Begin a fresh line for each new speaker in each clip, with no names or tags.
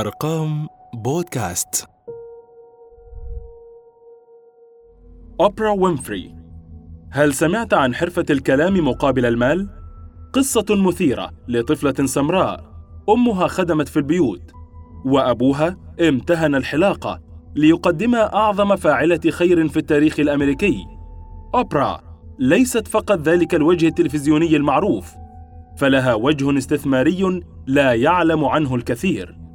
أرقام بودكاست.
أوبرا وينفري هل سمعت عن حرفة الكلام مقابل المال؟ قصة مثيرة لطفلة سمراء أمها خدمت في البيوت وأبوها امتهن الحلاقة ليقدمها أعظم فاعلة خير في التاريخ الأمريكي. أوبرا ليست فقط ذلك الوجه التلفزيوني المعروف فلها وجه استثماري لا يعلم عنه الكثير.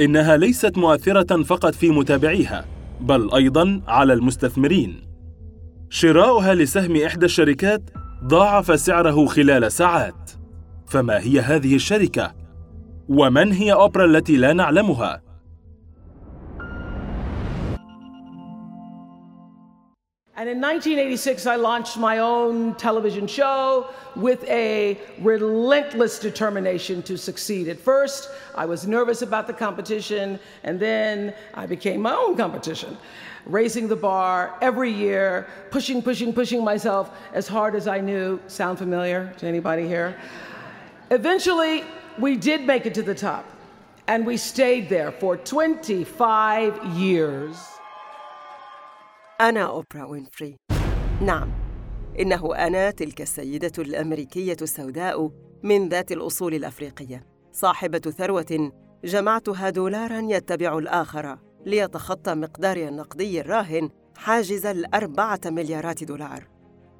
إنها ليست مؤثرة فقط في متابعيها بل أيضا على المستثمرين. شراؤها لسهم إحدى الشركات ضاعف سعره خلال ساعات. فما هي هذه الشركة؟ ومن هي أوبرا التي لا نعلمها؟
And in 1986, I launched my own television show with a relentless determination to succeed. At first, I was nervous about the competition, and then I became my own competition, raising the bar every year, pushing, pushing, pushing myself as hard as I knew. Sound familiar to anybody here? Eventually, we did make it to the top, and we stayed there for 25 years.
أنا أوبرا وينفري. نعم إنه أنا تلك السيدة الأمريكية السوداء من ذات الأصول الأفريقية صاحبة ثروة جمعتها دولارا يتبع الآخر ليتخطى مقداري النقدي الراهن حاجز الأربعة مليارات دولار.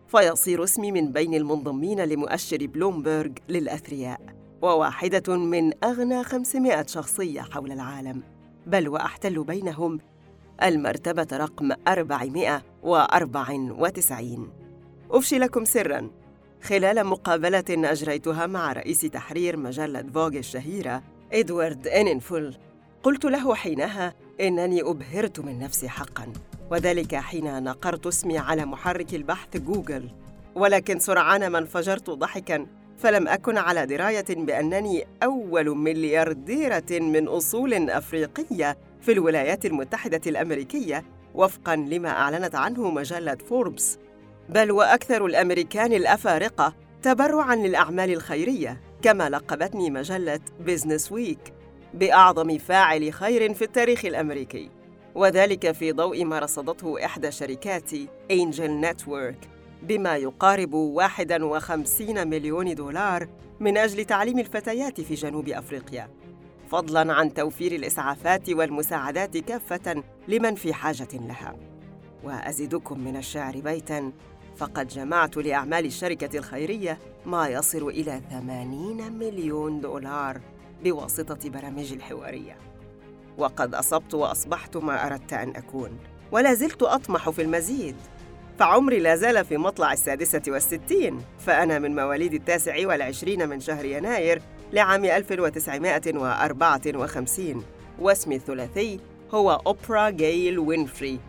فيصير اسمي من بين المنضمين لمؤشر بلومبرغ للأثرياء وواحدة من أغنى 500 شخصية حول العالم. بل وأحتل بينهم المرتبة رقم 494 أفشي لكم سراً. خلال مقابلة أجريتها مع رئيس تحرير مجلة فوغ الشهيرة إدوارد إننفول قلت له حينها إنني أبهرت من نفسي حقاً وذلك حين نقرت اسمي على محرك البحث جوجل. ولكن سرعان ما انفجرت ضحكاً فلم أكن على دراية بأنني أول مليارديرة من أصول أفريقية في الولايات المتحدة الأمريكية وفقاً لما أعلنت عنه مجلة فوربس. بل وأكثر الأمريكان الأفارقة تبرعاً للأعمال الخيرية كما لقبتني مجلة Business Week بأعظم فاعل خير في التاريخ الأمريكي. وذلك في ضوء ما رصدته إحدى شركات Angel Network بما يقارب 51 مليون دولار من أجل تعليم الفتيات في جنوب أفريقيا. فضلاً عن توفير الإسعافات والمساعدات كافة لمن في حاجة لها. وأزيدكم من الشعر بيتاً فقد جمعت لأعمال الشركة الخيرية ما يصل إلى 80 مليون دولار بواسطة برامجي الحوارية. وقد أصبت وأصبحت ما أردت أن أكون ولا زلت أطمح في المزيد. فعمري لا زال في مطلع السادسة والستين فأنا من مواليد التاسع والعشرين من شهر يناير لعام 1954 واسمي الثلاثي هو أوبرا جيل وينفري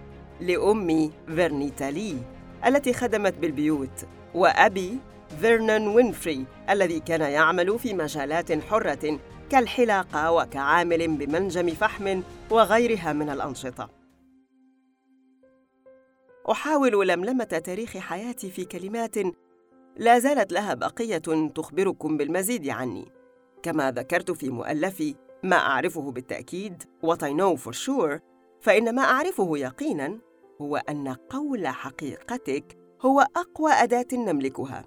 لأمي فيرنيتا لي التي خدمت بالبيوت وأبي فيرنان وينفري الذي كان يعمل في مجالات حرة كالحلاقة وكعامل بمنجم فحم وغيرها من الأنشطة. أحاول لملمة تاريخ حياتي في كلمات لا زالت لها بقية تخبركم بالمزيد عني. كما ذكرت في مؤلفي ما أعرفه بالتأكيد what I know for sure فإن ما أعرفه يقينا هو أن قول حقيقتك هو أقوى أداة نملكها.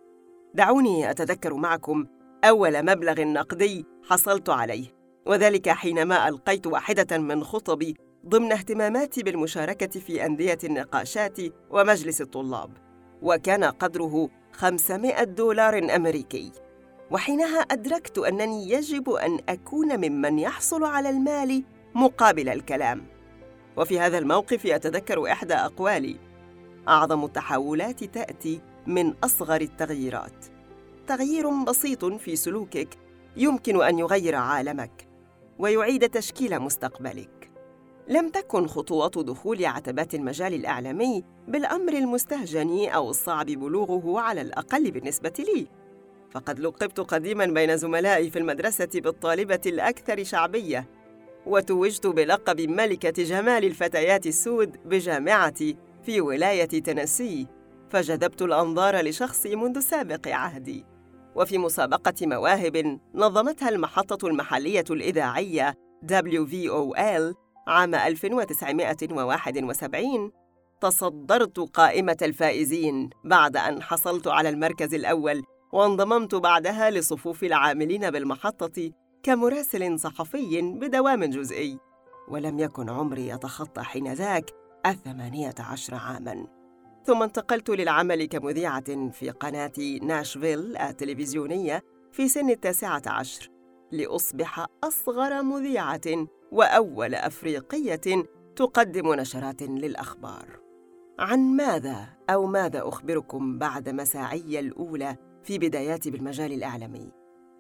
دعوني أتذكر معكم أول مبلغ نقدي حصلت عليه وذلك حينما ألقيت واحدة من خطبي ضمن اهتماماتي بالمشاركة في أندية النقاشات ومجلس الطلاب وكان قدره 500 دولار أمريكي. وحينها أدركت أنني يجب أن أكون ممن يحصل على المال مقابل الكلام. وفي هذا الموقف أتذكر إحدى أقوالي أعظم التحولات تأتي من أصغر التغييرات. تغيير بسيط في سلوكك يمكن أن يغير عالمك ويعيد تشكيل مستقبلك. لم تكن خطوات دخول عتبات المجال الإعلامي بالأمر المستهجن أو الصعب بلوغه على الأقل بالنسبة لي. فقد لقبت قديما بين زملائي في المدرسة بالطالبة الأكثر شعبية وتوجت بلقب ملكة جمال الفتيات السود بجامعتي في ولاية تنسي فجذبت الأنظار لشخصي منذ سابق عهدي. وفي مسابقة مواهب نظمتها المحطة المحلية الإذاعية WVOL عام 1971 تصدرت قائمة الفائزين بعد أن حصلت على المركز الأول وانضممت بعدها لصفوف العاملين بالمحطة كمراسل صحفي بدوام جزئي ولم يكن عمري يتخطى حينذاك الثمانية عشر عاماً. ثم انتقلت للعمل كمذيعة في قناة ناشفيل التلفزيونية في سن التاسعة عشر لأصبح أصغر مذيعة وأول أفريقية تقدم نشرات للأخبار. عن ماذا أو ماذا أخبركم بعد مساعي الأولى في بداياتي بالمجال الإعلامي؟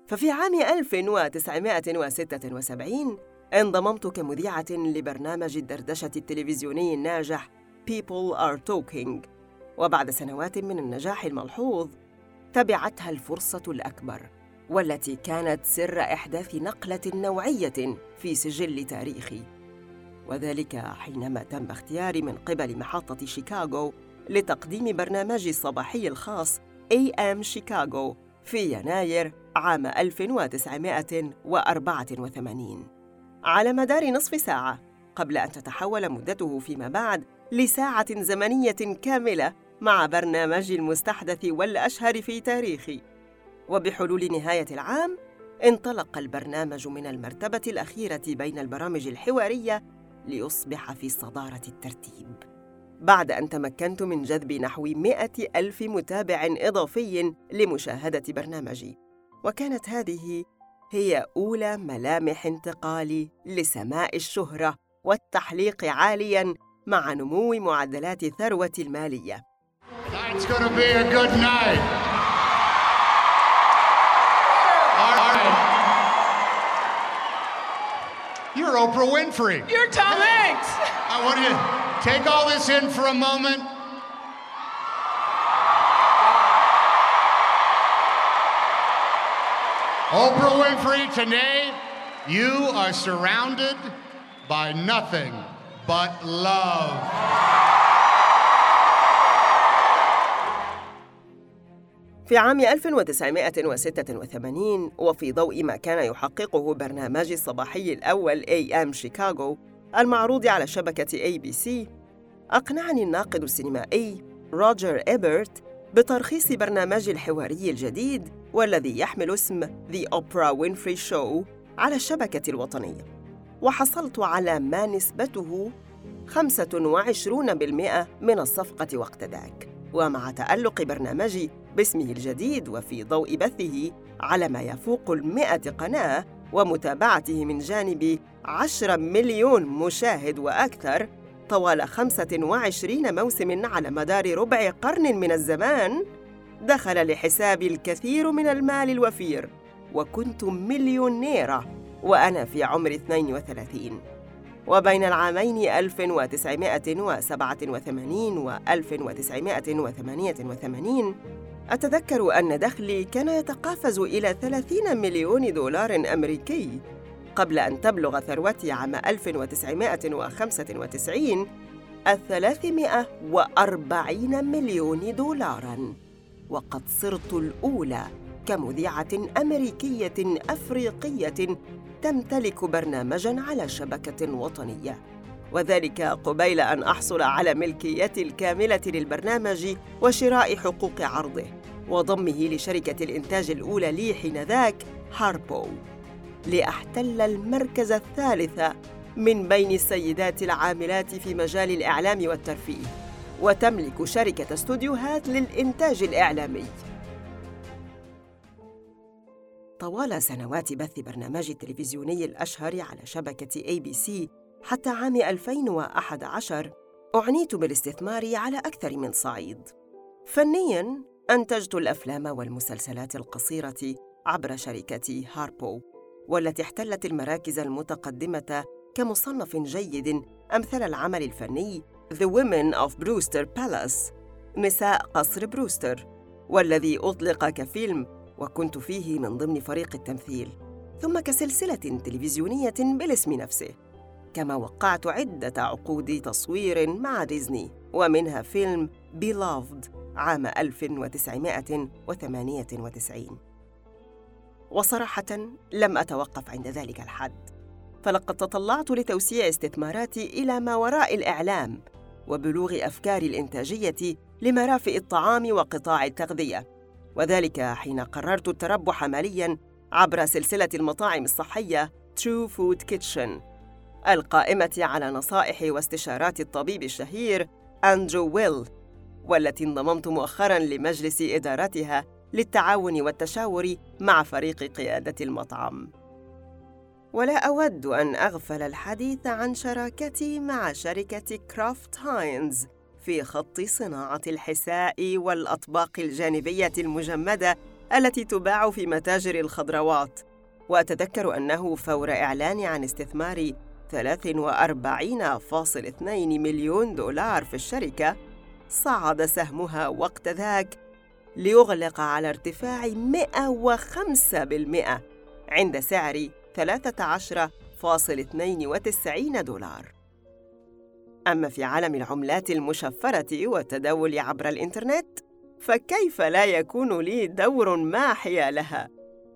ففي عام 1976 انضممت كمذيعة لبرنامج الدردشة التلفزيوني الناجح People Are Talking وبعد سنوات من النجاح الملحوظ تبعتها الفرصة الأكبر والتي كانت سر إحداث نقلة نوعية في سجل تاريخي وذلك حينما تم اختياري من قبل محطة شيكاغو لتقديم برنامجي الصباحي الخاص AM شيكاغو في يناير عام 1984 على مدار نصف ساعة قبل أن تتحول مدته فيما بعد لساعة زمنية كاملة مع برنامجي المستحدث والأشهر في تاريخي. وبحلول نهاية العام انطلق البرنامج من المرتبة الأخيرة بين البرامج الحوارية ليصبح في صدارة الترتيب. بعد أن تمكنت من جذب نحو مئة ألف متابع إضافي لمشاهدة برنامجي وكانت هذه هي أولى ملامح انتقالي لسماء الشهرة والتحليق عالياً مع نمو معدلات ثروتي المالية.
You're Oprah Winfrey.
You're Tom Hanks.
I want you take all this in for a moment. Oprah Winfrey, today you are surrounded by nothing but love.
في عام 1986 وفي ضوء ما كان يحققه برنامج الصباحي الأول AM شيكاغو المعروض على شبكة ABC أقنعني الناقد السينمائي روجر إيبرت بترخيص برنامج الحواري الجديد والذي يحمل اسم The Oprah Winfrey Show على الشبكة الوطنية. وحصلت على ما نسبته 25% من الصفقة وقت ذاك. ومع تألق برنامجي باسمه الجديد وفي ضوء بثه على ما يفوق المئة قناة ومتابعته من جانب 10 مليون مشاهد وأكثر. طوال 25 موسم على مدار ربع قرن من الزمان دخل لحسابي الكثير من المال الوفير. وكنت مليونيرة وأنا في عمر 32 وبين العامين 1987 و 1988 أتذكر أن دخلي كان يتقافز إلى 30 مليون دولار أمريكي. قبل أن تبلغ ثروتي عام 1995 الثلاثمائة وأربعين مليون دولاراً. وقد صرت الأولى كمذيعة أمريكية أفريقية تمتلك برنامجاً على شبكة وطنية. وذلك قبيل أن أحصل على ملكيتي الكاملة للبرنامج وشراء حقوق عرضه. وضمه لشركة الإنتاج الأولى لي حينذاك هاربو لأحتل المركز الثالث من بين السيدات العاملات في مجال الإعلام والترفيه وتملك شركة استوديوهات للإنتاج الإعلامي طوال سنوات بث برنامجي التلفزيوني الأشهر على شبكة ABC حتى عام 2011 اعتنيت بالاستثمار على أكثر من صعيد. فنياً أنتجت الأفلام والمسلسلات القصيرة عبر شركة هاربو والتي احتلت المراكز المتقدمة كمصنف جيد مثل العمل الفني The Women of Brewster Place نساء قصر بروستر والذي أطلق كفيلم وكنت فيه من ضمن فريق التمثيل ثم كسلسلة تلفزيونية بالاسم نفسه كما وقعت عدة عقود تصوير مع ديزني ومنها فيلم Beloved عام 1998 وصراحة لم أتوقف عند ذلك الحد فلقد تطلعت لتوسيع استثماراتي إلى ما وراء الإعلام وبلوغ أفكاري الإنتاجية لمرافئ الطعام وقطاع التغذية. وذلك حين قررت التربح مالياً عبر سلسلة المطاعم الصحية True Food Kitchen القائمة على نصائح واستشارات الطبيب الشهير أندرو ويل والتي انضممت مؤخراً لمجلس إدارتها للتعاون والتشاور مع فريق قيادة المطعم. ولا أود أن أغفل الحديث عن شراكتي مع شركة كرافت هاينز في خط صناعة الحساء والأطباق الجانبية المجمدة التي تباع في متاجر الخضروات وأتذكر أنه فور إعلاني عن استثمار 43.2 مليون دولار في الشركة صعد سهمها وقت ذاك ليغلق على ارتفاع 105% عند سعر 13.92 دولار. أما في عالم العملات المشفرة والتداول عبر الإنترنت فكيف لا يكون لي دور ما حيالها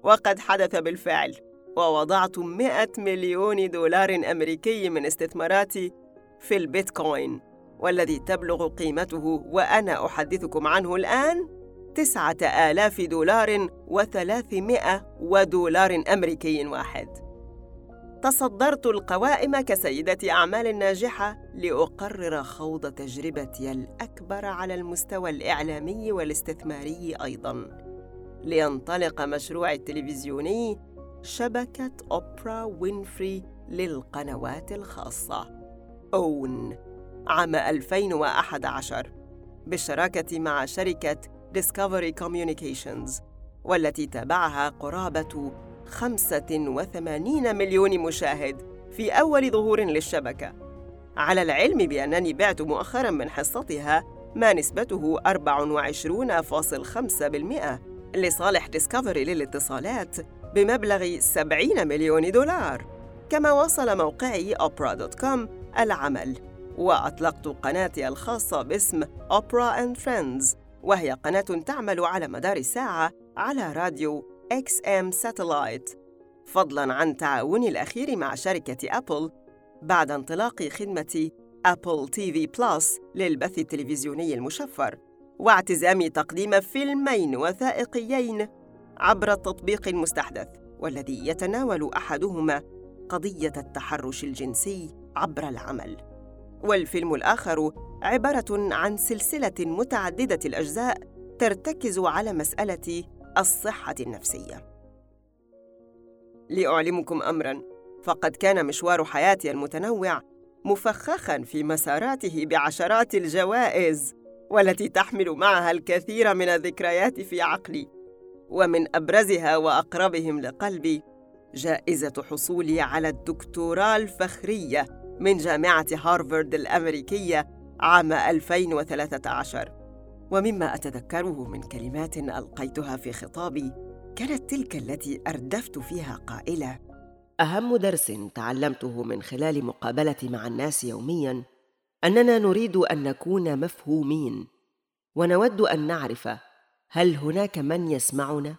وقد حدث بالفعل ووضعت 100 مليون دولار أمريكي من استثماراتي في البيتكوين. والذي تبلغ قيمته وأنا أحدثكم عنه الآن تسعة آلاف دولار وثلاثمائة ودولار أمريكي واحد. تصدرت القوائم كسيدة أعمال ناجحة لأقرر خوض تجربتي الأكبر على المستوى الإعلامي والاستثماري أيضاً. لينطلق مشروعي التلفزيوني شبكة أوبرا وينفري للقنوات الخاصة. أون عام 2011 بالشراكة مع شركة Discovery Communications والتي تابعها قرابة 85 مليون مشاهد في أول ظهور للشبكة. على العلم بأنني بعت مؤخراً من حصتها ما نسبته 24.5% لصالح ديسكفري للاتصالات بمبلغ 70 مليون دولار كما وصل موقعي oprah.com العمل. وأطلقت قناتي الخاصة باسم Oprah and Friends وهي قناة تعمل على مدار الساعة على راديو XM Satellite فضلاً عن تعاوني الأخير مع شركة أبل بعد انطلاق خدمة Apple TV Plus للبث التلفزيوني المشفر واعتزامي تقديم فيلمين وثائقيين عبر التطبيق المستحدث والذي يتناول أحدهما قضية التحرش الجنسي عبر العمل. والفيلم الآخر عبارة عن سلسلة متعددة الأجزاء ترتكز على مسألة الصحة النفسية. لأعلمكم أمراً، فقد كان مشوار حياتي المتنوع مفخخاً في مساراته بعشرات الجوائز والتي تحمل معها الكثير من الذكريات في عقلي ومن أبرزها وأقربهم لقلبي جائزة حصولي على الدكتوراه الفخرية من جامعة هارفارد الأمريكية عام 2013 ومما أتذكره من كلمات ألقيتها في خطابي كانت تلك التي أردفت فيها قائلة أهم درس تعلمته من خلال مقابلتي مع الناس يوميا أننا نريد أن نكون مفهومين ونود أن نعرف هل هناك من يسمعنا؟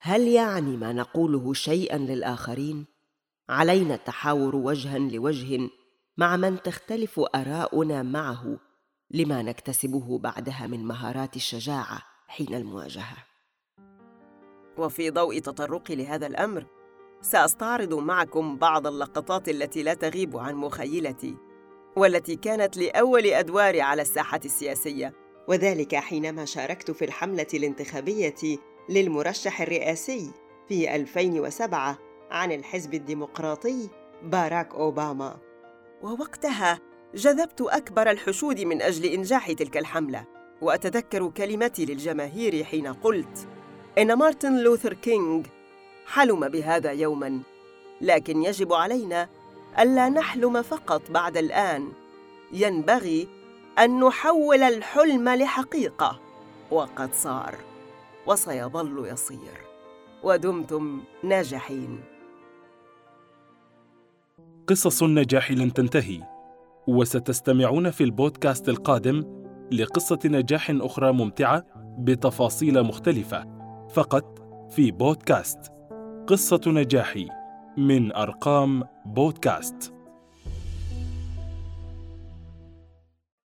هل يعني ما نقوله شيئا للآخرين؟ علينا التحاور وجها لوجه مع من تختلف آراؤنا معه. لما نكتسبه بعدها من مهارات الشجاعة حين المواجهة. وفي ضوء تطرقي لهذا الأمر سأستعرض معكم بعض اللقطات التي لا تغيب عن مخيلتي والتي كانت أول أدواري على الساحة السياسية. وذلك حينما شاركت في الحملة الانتخابية للمرشح الرئاسي في 2007 عن الحزب الديمقراطي باراك أوباما. ووقتها جذبت أكبر الحشود من أجل إنجاح تلك الحملة وأتذكر كلمتي للجماهير حين قلت إن مارتن لوثر كينغ حلم بهذا يوما لكن يجب علينا ألا نحلم فقط بعد الآن. ينبغي أن نحول الحلم لحقيقة وقد صار وسيظل يصير ودمتم ناجحين.
قصص النجاح لن تنتهي. وستستمعون في البودكاست القادم لقصة نجاح أخرى ممتعة بتفاصيل مختلفة. فقط في بودكاست. قصة نجاحي من أرقام بودكاست.